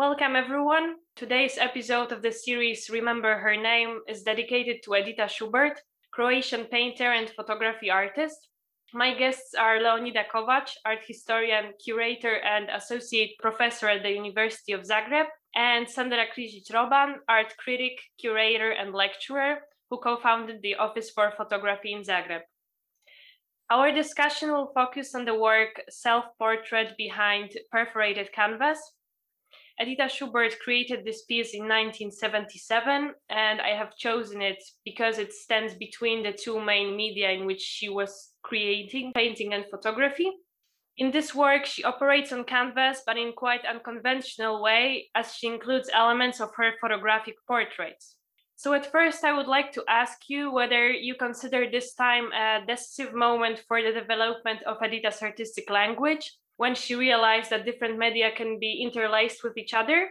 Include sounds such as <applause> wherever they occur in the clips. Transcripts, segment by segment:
Welcome, everyone. Today's episode of the series Remember Her Name is dedicated to Edita Schubert, Croatian painter and photography artist. My guests are Leonida Kovač, art historian, curator, and associate professor at the University of Zagreb, and Sandra Križić Roban, art critic, curator, and lecturer, who co founded the Office for Photography in Zagreb. Our discussion will focus on the work Self Portrait Behind Perforated Canvas, Edita Schubert created this piece in 1977, and I have chosen it because it stands between the two main media in which she was creating painting and photography. In this work, she operates on canvas, but in quite unconventional way, as she includes elements of her photographic portraits. So, at first, I would like to ask you whether you consider this time a decisive moment for the development of Edita's artistic language, when she realized that different media can be interlaced with each other?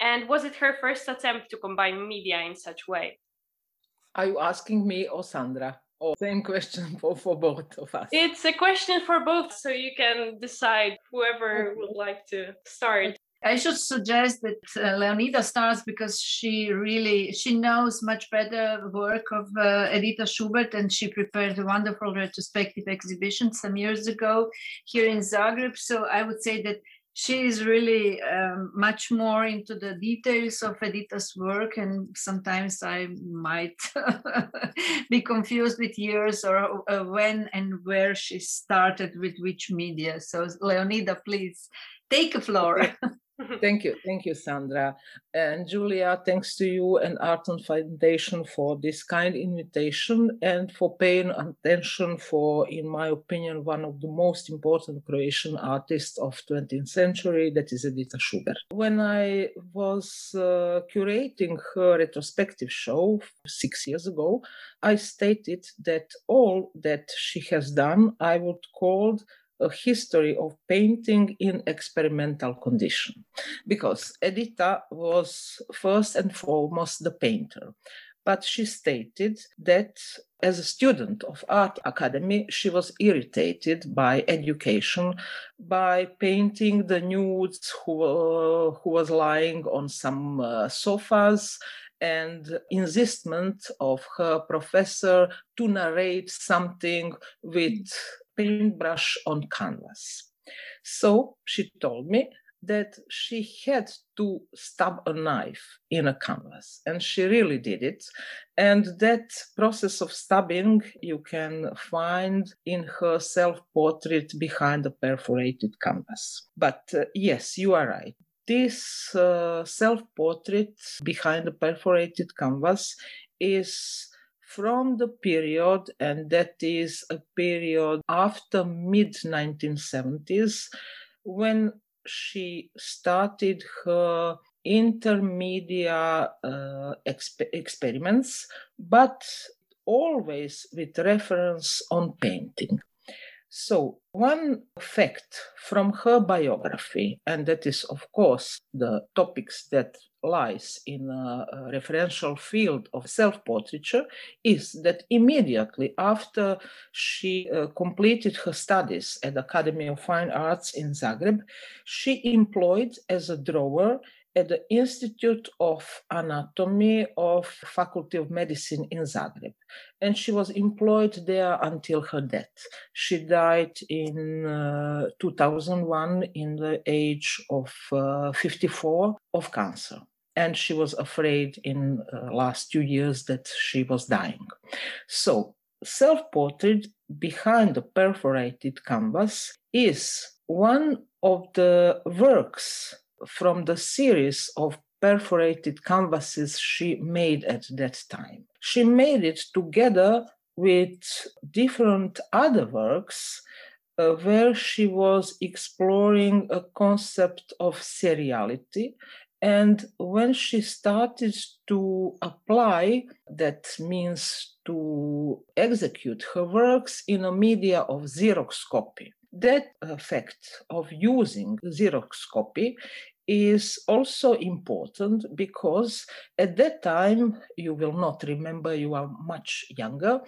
And was it her first attempt to combine media in such way? Are you asking me or Sandra? Or same question <laughs> for, for both of us? It's a question for both, so you can decide whoever would like to start. I should suggest that uh, Leonida starts because she really she knows much better the work of uh, Edita Schubert, and she prepared a wonderful retrospective exhibition some years ago here in Zagreb. So I would say that she is really um, much more into the details of Edita's work, and sometimes I might <laughs> be confused with years or uh, when and where she started with which media. So Leonida, please take a floor. <laughs> <laughs> thank you, thank you, Sandra. And Julia, thanks to you and Arton Foundation for this kind invitation and for paying attention for, in my opinion, one of the most important Croatian artists of 20th century, that is Edita Schubert. When I was uh, curating her retrospective show six years ago, I stated that all that she has done, I would call a history of painting in experimental condition. Because Edita was first and foremost the painter but she stated that as a student of art academy she was irritated by education by painting the nudes who, uh, who was lying on some uh, sofas and insistment of her professor to narrate something with paintbrush on canvas. So she told me that she had to stab a knife in a canvas, and she really did it. And that process of stabbing you can find in her self portrait behind a perforated canvas. But uh, yes, you are right. This uh, self portrait behind a perforated canvas is from the period, and that is a period after mid 1970s, when she started her intermedia uh, exp- experiments, but always with reference on painting. So, one fact from her biography, and that is, of course, the topics that lies in a, referential field of self-portraiture, is that immediately after she uh, completed her studies at the Academy of Fine Arts in Zagreb, she employed as a drawer at the Institute of Anatomy of Faculty of Medicine in Zagreb. And she was employed there until her death. She died in uh, 2001 in the age of uh, 54 of cancer. And she was afraid in uh, last two years that she was dying. So self-portrait behind the perforated canvas is one of the works from the series of perforated canvases she made at that time. She made it together with different other works uh, where she was exploring a concept of seriality. And when she started to apply, that means to execute her works in a media of Xerox copy. That effect of using Xerox copy is also important because at that time, you will not remember, you are much younger,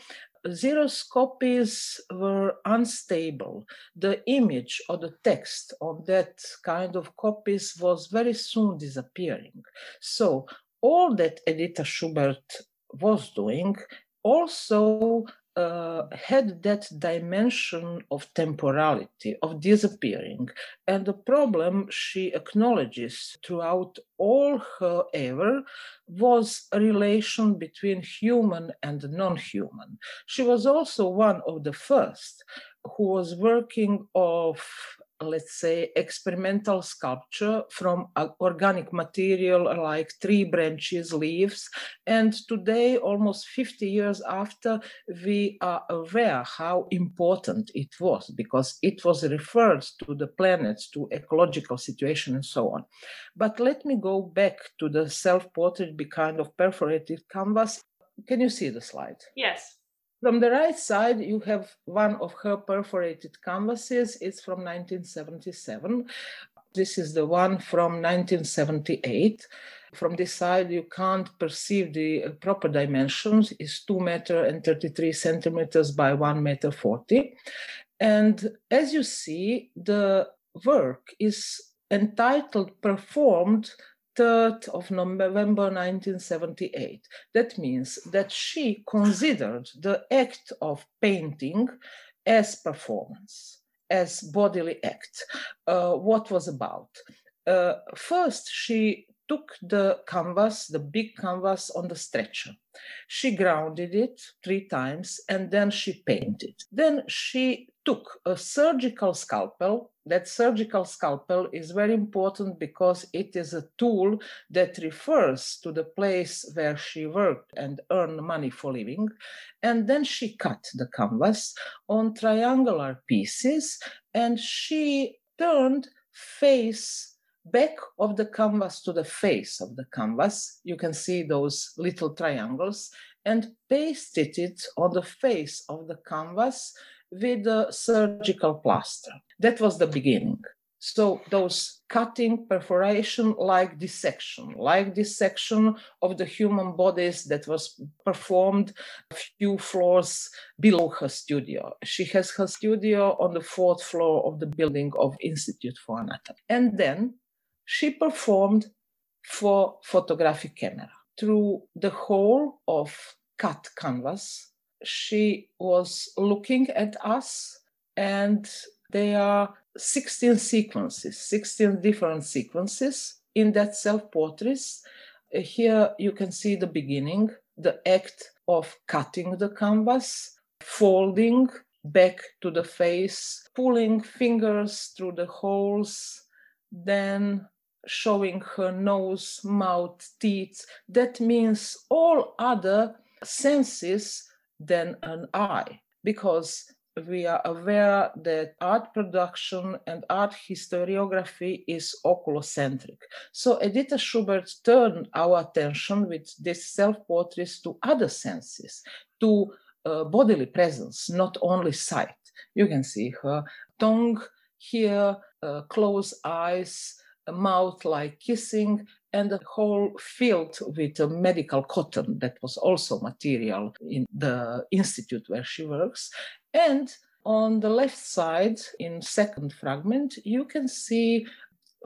Xerox copies were unstable. The image or the text on that kind of copies was very soon disappearing. So all that Edita Schubert was doing also uh, had that dimension of temporality, of disappearing. And the problem she acknowledges throughout all her ever was a relation between human and non human. She was also one of the first who was working of let's say, experimental sculpture from organic material like tree branches, leaves. And today, almost 50 years after, we are aware how important it was because it was referred to the planets, to ecological situation, and so on. But let me go back to the self-portrait be kind of perforated canvas. Can you see the slide? Yes. From the right side, you have one of her perforated canvases. It's from 1977. This is the one from 1978. From this side, you can't perceive the uh, proper dimensions. It's 2 meter and 33 centimeters by 1 meter 40. And as you see, the work is entitled Performed 3rd of November 1978. That means that she considered the act of painting as performance, as bodily act. Uh, what was about? Uh, first, she took the canvas, the big canvas, on the stretcher. She grounded it three times and then she painted. Then she took a surgical scalpel. That surgical scalpel is very important because it is a tool that refers to the place where she worked and earned money for living. And then she cut the canvas on triangular pieces and she turned face back of the canvas to the face of the canvas. You can see those little triangles and pasted it on the face of the canvas with a surgical plaster. That was the beginning. So those cutting, perforation, like dissection, like dissection of the human bodies that was performed a few floors below her studio. She has her studio on the fourth floor of the building of Institute for Anatomy. And then she performed for photographic camera. Through the whole of cut canvas she was looking at us and there are 16 sequences 16 different sequences in that self-portrait uh, here you can see the beginning the act of cutting the canvas folding back to the face pulling fingers through the holes then showing her nose mouth teeth that means all other senses than an eye because we are aware that art production and art historiography is oculocentric. So Edita Schubert turned our attention with these self-portraits to other senses, to uh, bodily presence, not only sight. You can see her tongue here, uh, closed eyes, mouth like kissing, and a whole field with a medical cotton that was also material in the institute where she works. And on the left side, in second fragment, you can see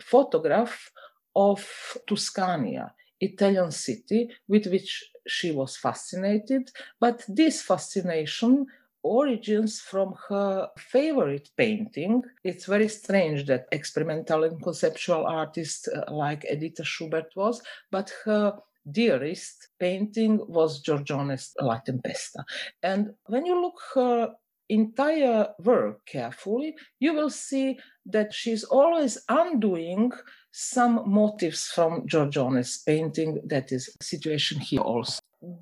photograph of Tuscania, Italian city, with which she was fascinated. But this fascination origins from her favorite painting. It's very strange that experimental and conceptual artist uh, like Edita Schubert was, but her dearest painting was Giorgione's La Tempesta. And when you look her entire work carefully, you will see that she's always undoing some motifs from Giorgione's painting. That is situation here also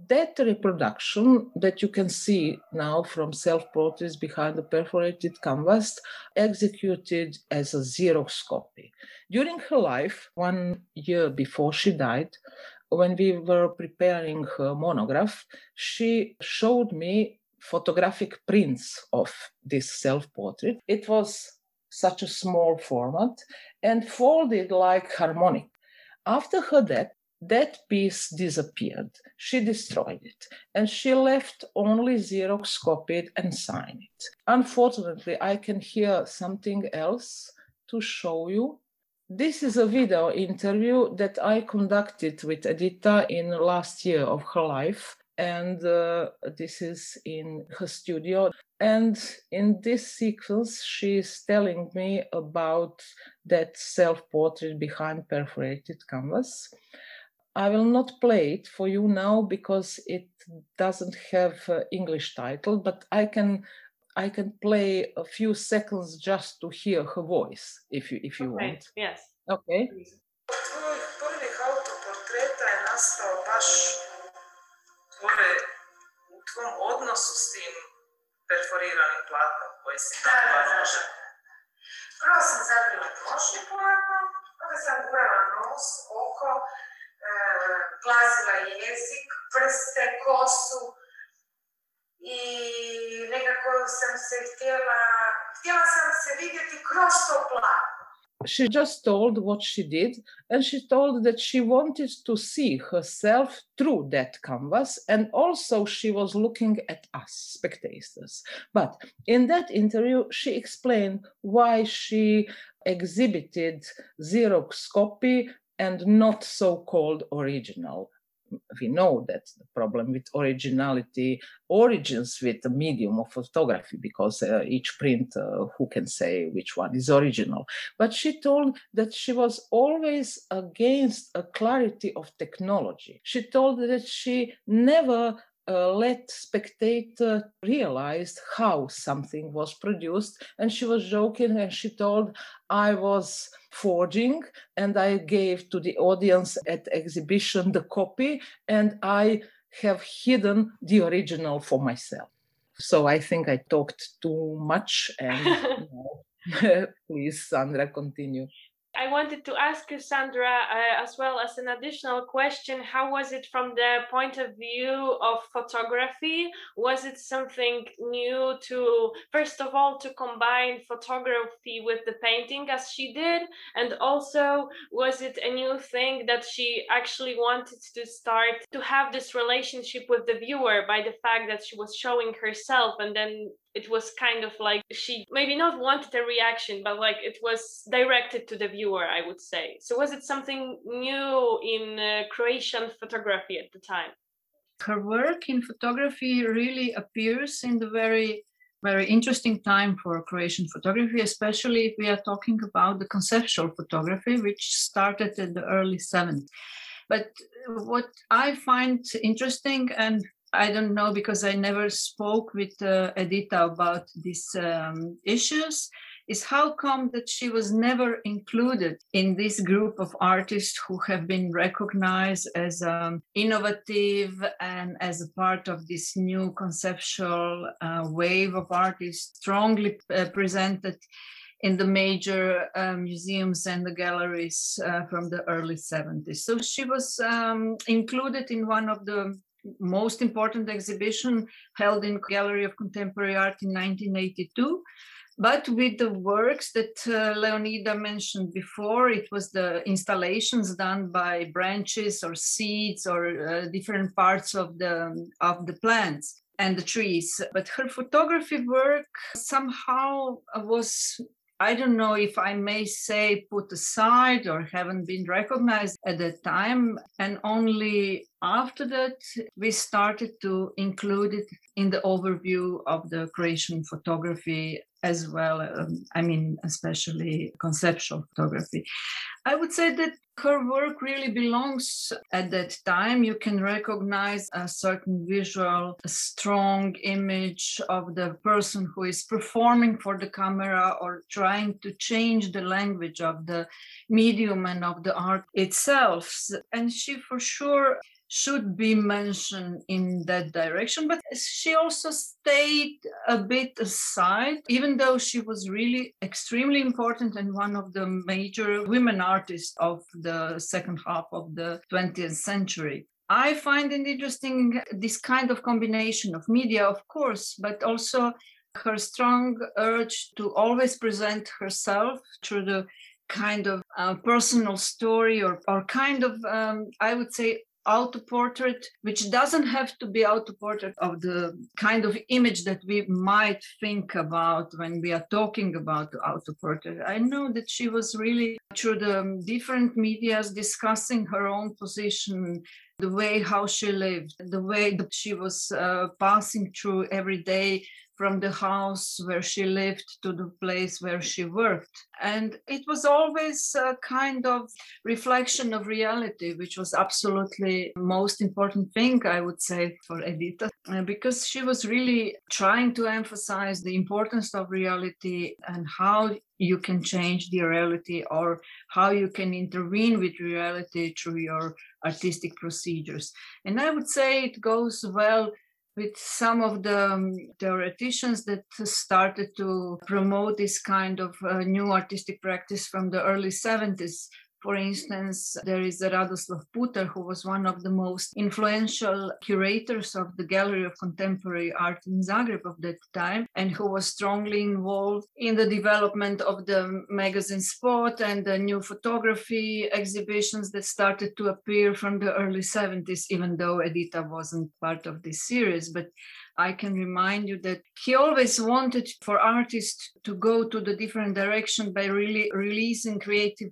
that reproduction that you can see now from self-portraits behind the perforated canvas executed as a Xerox copy. During her life, one year before she died, when we were preparing her monograph, she showed me photographic prints of this self-portrait. It was such a small format, and folded like harmonic. After her death, that piece disappeared. She destroyed it, and she left only Xerox copied and signed it. Unfortunately, I can hear something else to show you. This is a video interview that I conducted with Edita in the last year of her life, and uh, this is in her studio. And in this sequence, she is telling me about that self portrait behind perforated canvas. I will not play it for you now because it doesn't have uh, English title, but I can I can play a few seconds just to hear her voice if you if you Okay, want. Yes. Okay. please. Tvoj prvih autoportreta je nastao baš tvore, u tvom odnosu s tim perforiranim platnom koji si napravila. Prvo sam zabila prošli platno, onda sam gurala nos, oko, jezik, prste, kosu i nekako sam se htjela, htjela sam se vidjeti kroz to. She just told what she did, and she told that she wanted to see herself through that canvas, and also she was looking at us, spectators. But in that interview, she explained why she exhibited Xerox copy and not so called original. We know that the problem with originality origins with the medium of photography because uh, each print, uh, who can say which one is original? But she told that she was always against a clarity of technology. She told that she never uh, let spectator realize how something was produced. And she was joking and she told i was forging and i gave to the audience at exhibition the copy and i have hidden the original for myself. So i think i talked too much and <laughs> <laughs> please sandra continue I wanted to ask you, Sandra, uh, as well as an additional question. How was it from the point of view of photography? Was it something new to, first of all, to combine photography with the painting as she did? And also, was it a new thing that she actually wanted to start to have this relationship with the viewer by the fact that she was showing herself and then it was kind of like she maybe not wanted a reaction but like it was directed to the viewer i would say so was it something new in uh, croatian photography at the time her work in photography really appears in the very very interesting time for Croatian photography, especially if we are talking about the conceptual photography, which started in the early 70s. But what I find interesting, and I don't know because I never spoke with uh, Edita about these um, issues, is how come that she was never included in this group of artists who have been recognized as um, innovative and as a part of this new conceptual uh, wave of artists strongly uh, presented in the major uh, museums and the galleries uh, from the early 70s. So she was um, included in one of the most important exhibition held in Gallery of Contemporary Art in 1982 but with the works that uh, Leonida mentioned before, it was the installations done by branches or seeds or uh, different parts of the of the plants and the trees. But her photography work somehow was I don't know if I may say put aside or haven't been recognized at that time. And only after that, we started to include it in the overview of the Croatian photography as well. Um, I mean, especially conceptual photography. I would say that her work really belongs at that time. You can recognize a certain visual, strong image of the person who is performing for the camera or trying to change the language of the medium and of the art itself. And she, for sure, should be mentioned in that direction. But she also stayed a bit aside, even though she was really extremely important and one of the major women artists of the second half of the 20th century. I find it interesting this kind of combination of media, of course, but also her strong urge to always present herself through the kind of uh, personal story or, or kind of, um, I would say, auto portrait, which doesn't have to be auto portrait of the kind of image that we might think about when we are talking about auto portrait. I know that she was really through the different medias discussing her own position the way how she lived, the way that she was uh, passing through every day from the house where she lived to the place where she worked. And it was always a kind of reflection of reality, which was absolutely most important thing, I would say, for Edita, uh, because she was really trying to emphasize the importance of reality and how you can change the reality or how you can intervene with reality through your artistic procedures. And I would say it goes well with some of the um, theoreticians that started to promote this kind of uh, new artistic practice from the early 70s for instance, there is Radoslav Putar, who was one of the most influential curators of the Gallery of Contemporary Art in Zagreb of that time, and who was strongly involved in the development of the magazine Spot and the new photography exhibitions that started to appear from the early 70s, even though Edita wasn't part of this series. But I can remind you that he always wanted for artists to go to the different direction by really releasing creative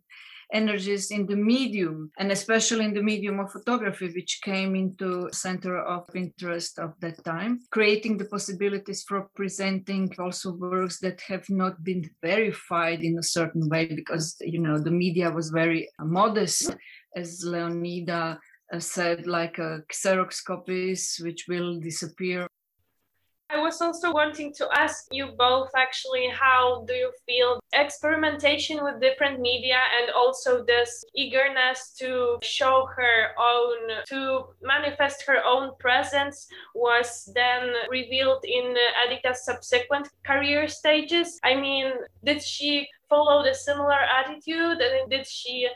energies in the medium and especially in the medium of photography which came into center of interest of that time creating the possibilities for presenting also works that have not been verified in a certain way because you know the media was very modest as leonida said like uh, xerox copies which will disappear I was also wanting to ask you both actually how do you feel experimentation with different media and also this eagerness to show her own to manifest her own presence was then revealed in Edita's subsequent career stages? I mean did she follow the similar attitude? And did she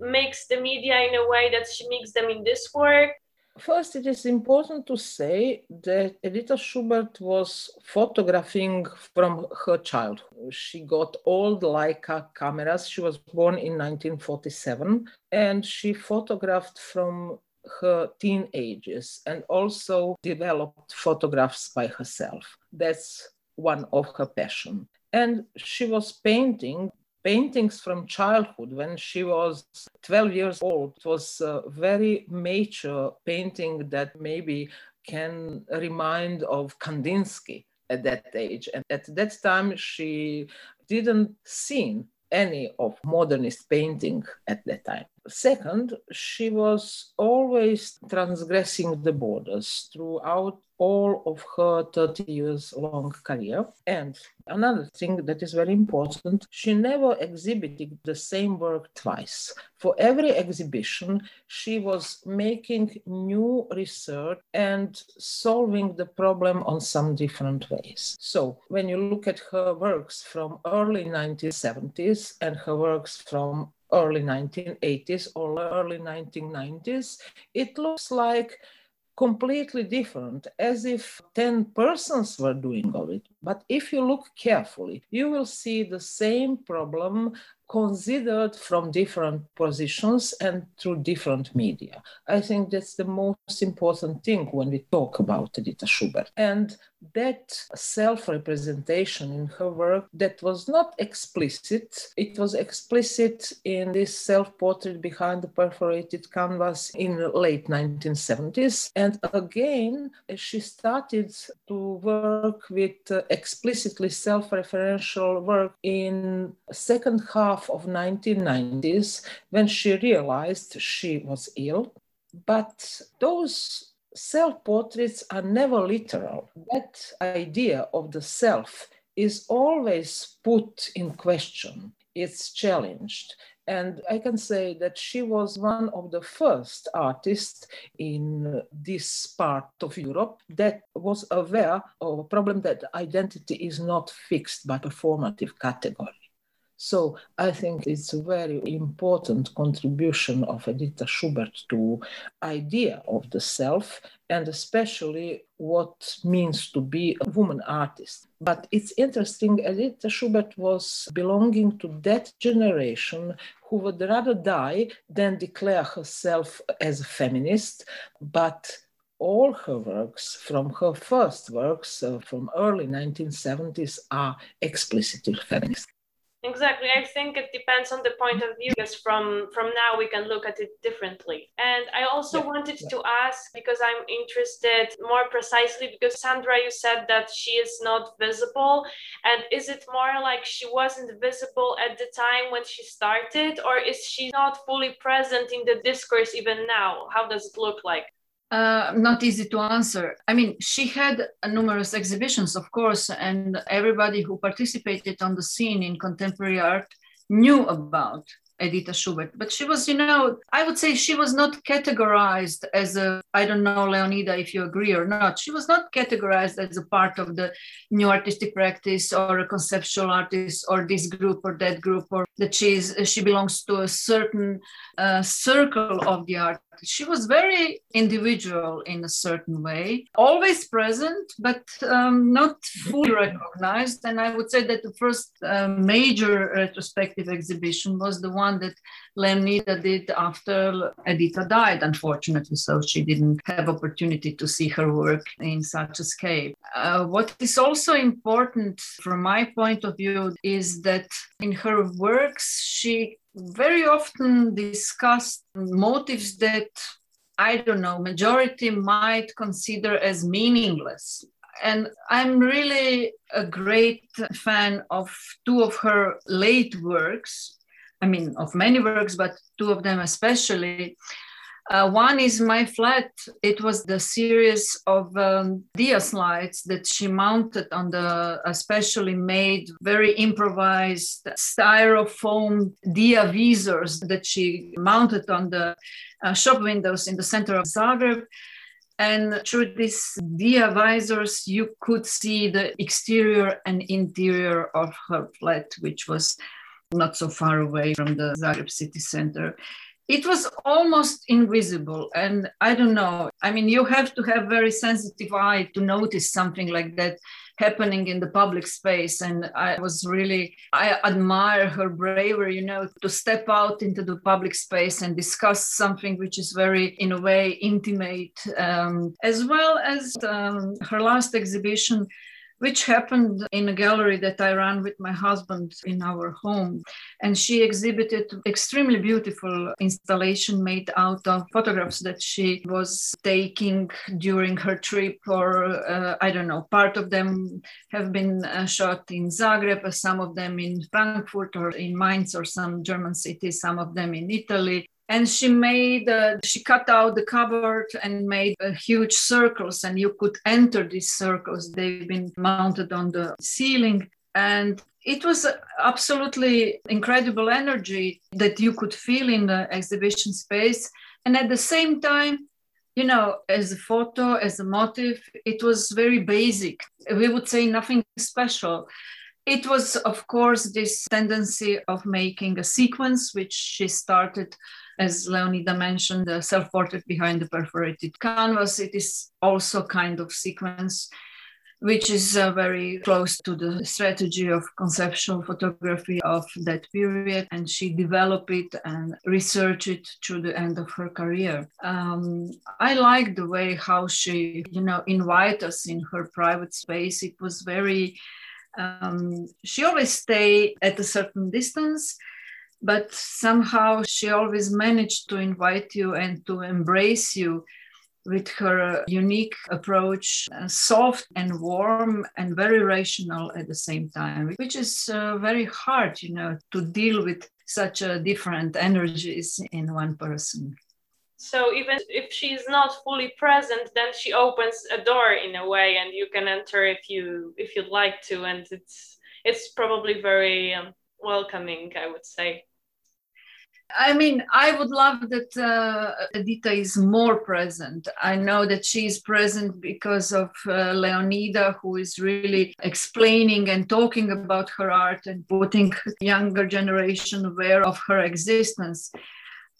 makes the media in a way that she makes them in this work First, it is important to say that Edita Schubert was photographing from her childhood. She got old Leica cameras. She was born in 1947 and she photographed from her teen ages and also developed photographs by herself. That's one of her passion. And she was painting paintings from childhood when she was 12 years old. It was a very mature painting that maybe can remind of Kandinsky at that age. And at that time, she didn't see any of modernist painting at that time. Second, she was always transgressing the borders throughout all of her 30 years long career. And another thing that is very important, she never exhibited the same work twice. For every exhibition, she was making new research and solving the problem on some different ways. So when you look at her works from early 1970s and her works from early 1980s or early 1990s, it looks like completely different, as if 10 persons were doing of it. But if you look carefully, you will see the same problem considered from different positions and through different media. I think that's the most important thing when we talk about Edita Schubert. And that self-representation in her work that was not explicit, it was explicit in this self-portrait behind the perforated canvas in the late 1970s. And again, she started to work with uh, explicitly self-referential work in second half of 1990s when she realized she was ill. But those self-portraits are never literal. That idea of the self is always put in question. It's challenged. And I can say that she was one of the first artists in this part of Europe that was aware of a problem that identity is not fixed by performative category So I think it's a very important contribution of Edita Schubert to idea of the self and especially what means to be a woman artist. But it's interesting, Edita Schubert was belonging to that generation who would rather die than declare herself as a feminist, but all her works, from her first works uh, from early 1970s, are explicitly feminist. Exactly. I think it depends on the point of view because from from now we can look at it differently. And I also yeah, wanted yeah. to ask because I'm interested more precisely because Sandra you said that she is not visible and is it more like she wasn't visible at the time when she started or is she not fully present in the discourse even now? How does it look like? Uh, not easy to answer. I mean, she had numerous exhibitions, of course, and everybody who participated on the scene in contemporary art knew about Edita Schubert. But she was, you know, I would say she was not categorized as a, I don't know, Leonida, if you agree or not, she was not categorized as a part of the new artistic practice or a conceptual artist or this group or that group or that she's, she belongs to a certain uh, circle of the art she was very individual in a certain way, always present, but um, not fully recognized. And I would say that the first uh, major retrospective exhibition was the one that Leonida did after Edita died, unfortunately. So she didn't have opportunity to see her work in such a scale. Uh, what is also important from my point of view is that in her works, she very often discussed motives that I don't know, majority might consider as meaningless. And I'm really a great fan of two of her late works. I mean, of many works, but two of them especially. Uh, one is My Flat. It was the series of um, dia slides that she mounted on the especially made, very improvised styrofoam dia visors that she mounted on the uh, shop windows in the center of Zagreb. And through these dia visors, you could see the exterior and interior of her flat, which was not so far away from the Zagreb city center it was almost invisible and i don't know. I mean you have to have very sensitive eye to notice something like that happening in the public space and i was really i admire her bravery you know to step out into the public space and discuss something which is very in a way intimate um, as well as um, her last exhibition which happened in a gallery that I ran with my husband in our home. And she exhibited extremely beautiful installation made out of photographs that she was taking during her trip, or uh, I don't know, part of them have been uh, shot in Zagreb, some of them in Frankfurt or in Mainz or some German cities, some of them in Italy and she made uh, she cut out the cupboard and made uh, huge circles and you could enter these circles. They've been mounted on the ceiling. And it was absolutely incredible energy that you could feel in the exhibition space. And at the same time you know as a photo as a motive it was very basic. We would say nothing special. It was of course this tendency of making a sequence which she started as Leonida mentioned, the self-portrait behind the perforated canvas. It is also kind of sequence which is uh, very close to the strategy of conceptual photography of that period. And she developed it and researched it to the end of her career. Um, I like the way how she, you know, invite us in her private space. It was very, um, she always stay at a certain distance but somehow she always managed to invite you and to embrace you with her unique approach, uh, soft and warm and very rational at the same time, which is uh, very hard, you know, to deal with such uh, different energies in one person. So even if she's not fully present, then she opens a door in a way, and you can enter if you if you'd like to, and it's it's probably very um, welcoming, I would say. I mean, I would love that uh, Edita is more present. I know that she is present because of uh, Leonida, who is really explaining and talking about her art and putting younger generation aware of her existence.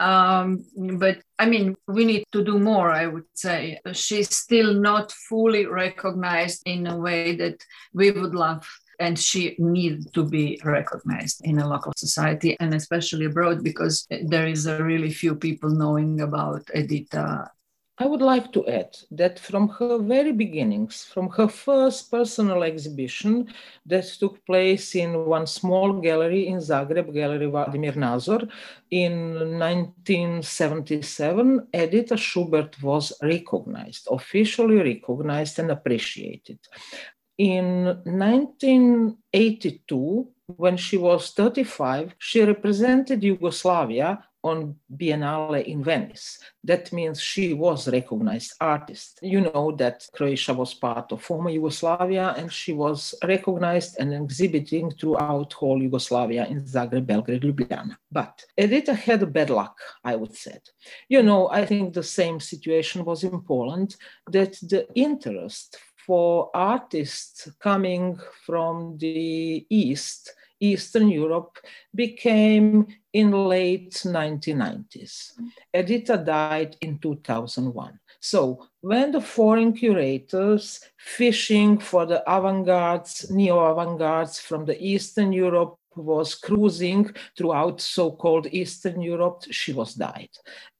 Um, but I mean, we need to do more, I would say. She's still not fully recognized in a way that we would love and she needs to be recognized in a local society and especially abroad because there is a really few people knowing about Edita. I would like to add that from her very beginnings, from her first personal exhibition that took place in one small gallery in Zagreb, Gallery Vladimir Nazor, in 1977, Edita Schubert was recognized, officially recognized and appreciated in 1982, when she was 35, she represented Yugoslavia on Biennale in Venice. That means she was recognized artist. You know that Croatia was part of former Yugoslavia and she was recognized and exhibiting throughout whole Yugoslavia in Zagreb, Belgrade, Ljubljana. But Edita had a bad luck, I would say. You know, I think the same situation was in Poland, that the interest for artists coming from the East, Eastern Europe, became in late 1990s. Edita died in 2001. So when the foreign curators fishing for the avant-gardes, neo-avant-gardes from the Eastern Europe was cruising throughout so-called Eastern Europe, she was died.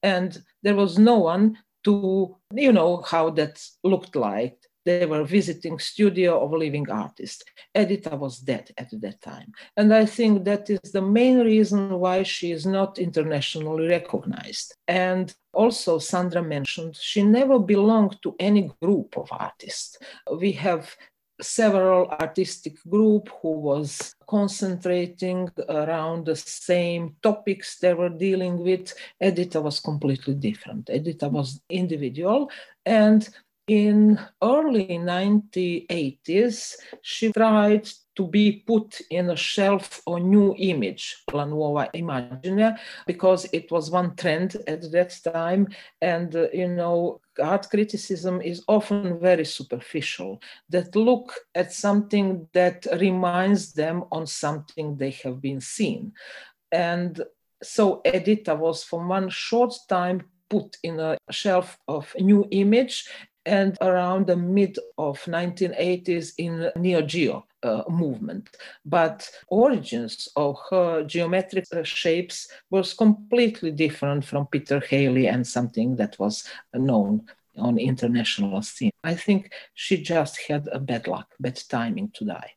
And there was no one to, you know, how that looked like they were visiting studio of living artist. Edita was dead at that time. And I think that is the main reason why she is not internationally recognized. And also, Sandra mentioned she never belonged to any group of artists. We have several artistic group who was concentrating around the same topics they were dealing with edita was completely different edita was individual and in early 1980s, she tried to be put in a shelf or new image, La Nuova Immagine, because it was one trend at that time. And, uh, you know, art criticism is often very superficial, that look at something that reminds them on something they have been seen. And so Edita was for one short time put in a shelf of new image and around the mid of 1980s in Neo Geo uh, movement. But origins of her geometric uh, shapes was completely different from Peter Halley and something that was known on international scene. I think she just had a bad luck, bad timing to die.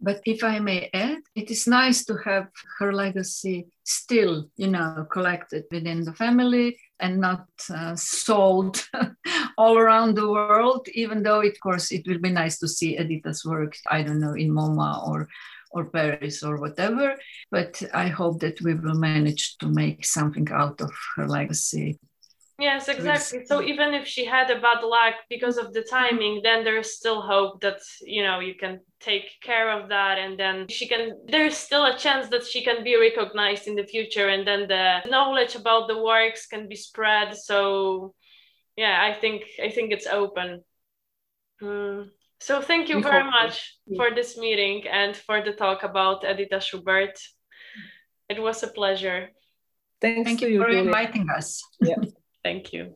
But if I may add, it is nice to have her legacy still, you know, collected within the family and not uh, sold <laughs> all around the world. Even though, of course, it will be nice to see Edita's work. I don't know in MoMA or or Paris or whatever. But I hope that we will manage to make something out of her legacy Yes, exactly. So even if she had a bad luck because of the timing, then there's still hope that you know you can take care of that and then she can there's still a chance that she can be recognized in the future and then the knowledge about the works can be spread. So yeah, I think I think it's open. Mm. So thank you very much for this meeting and for the talk about Edita Schubert. It was a pleasure. Thanks Thank you, you for inviting us. Yeah. <laughs> Thank you.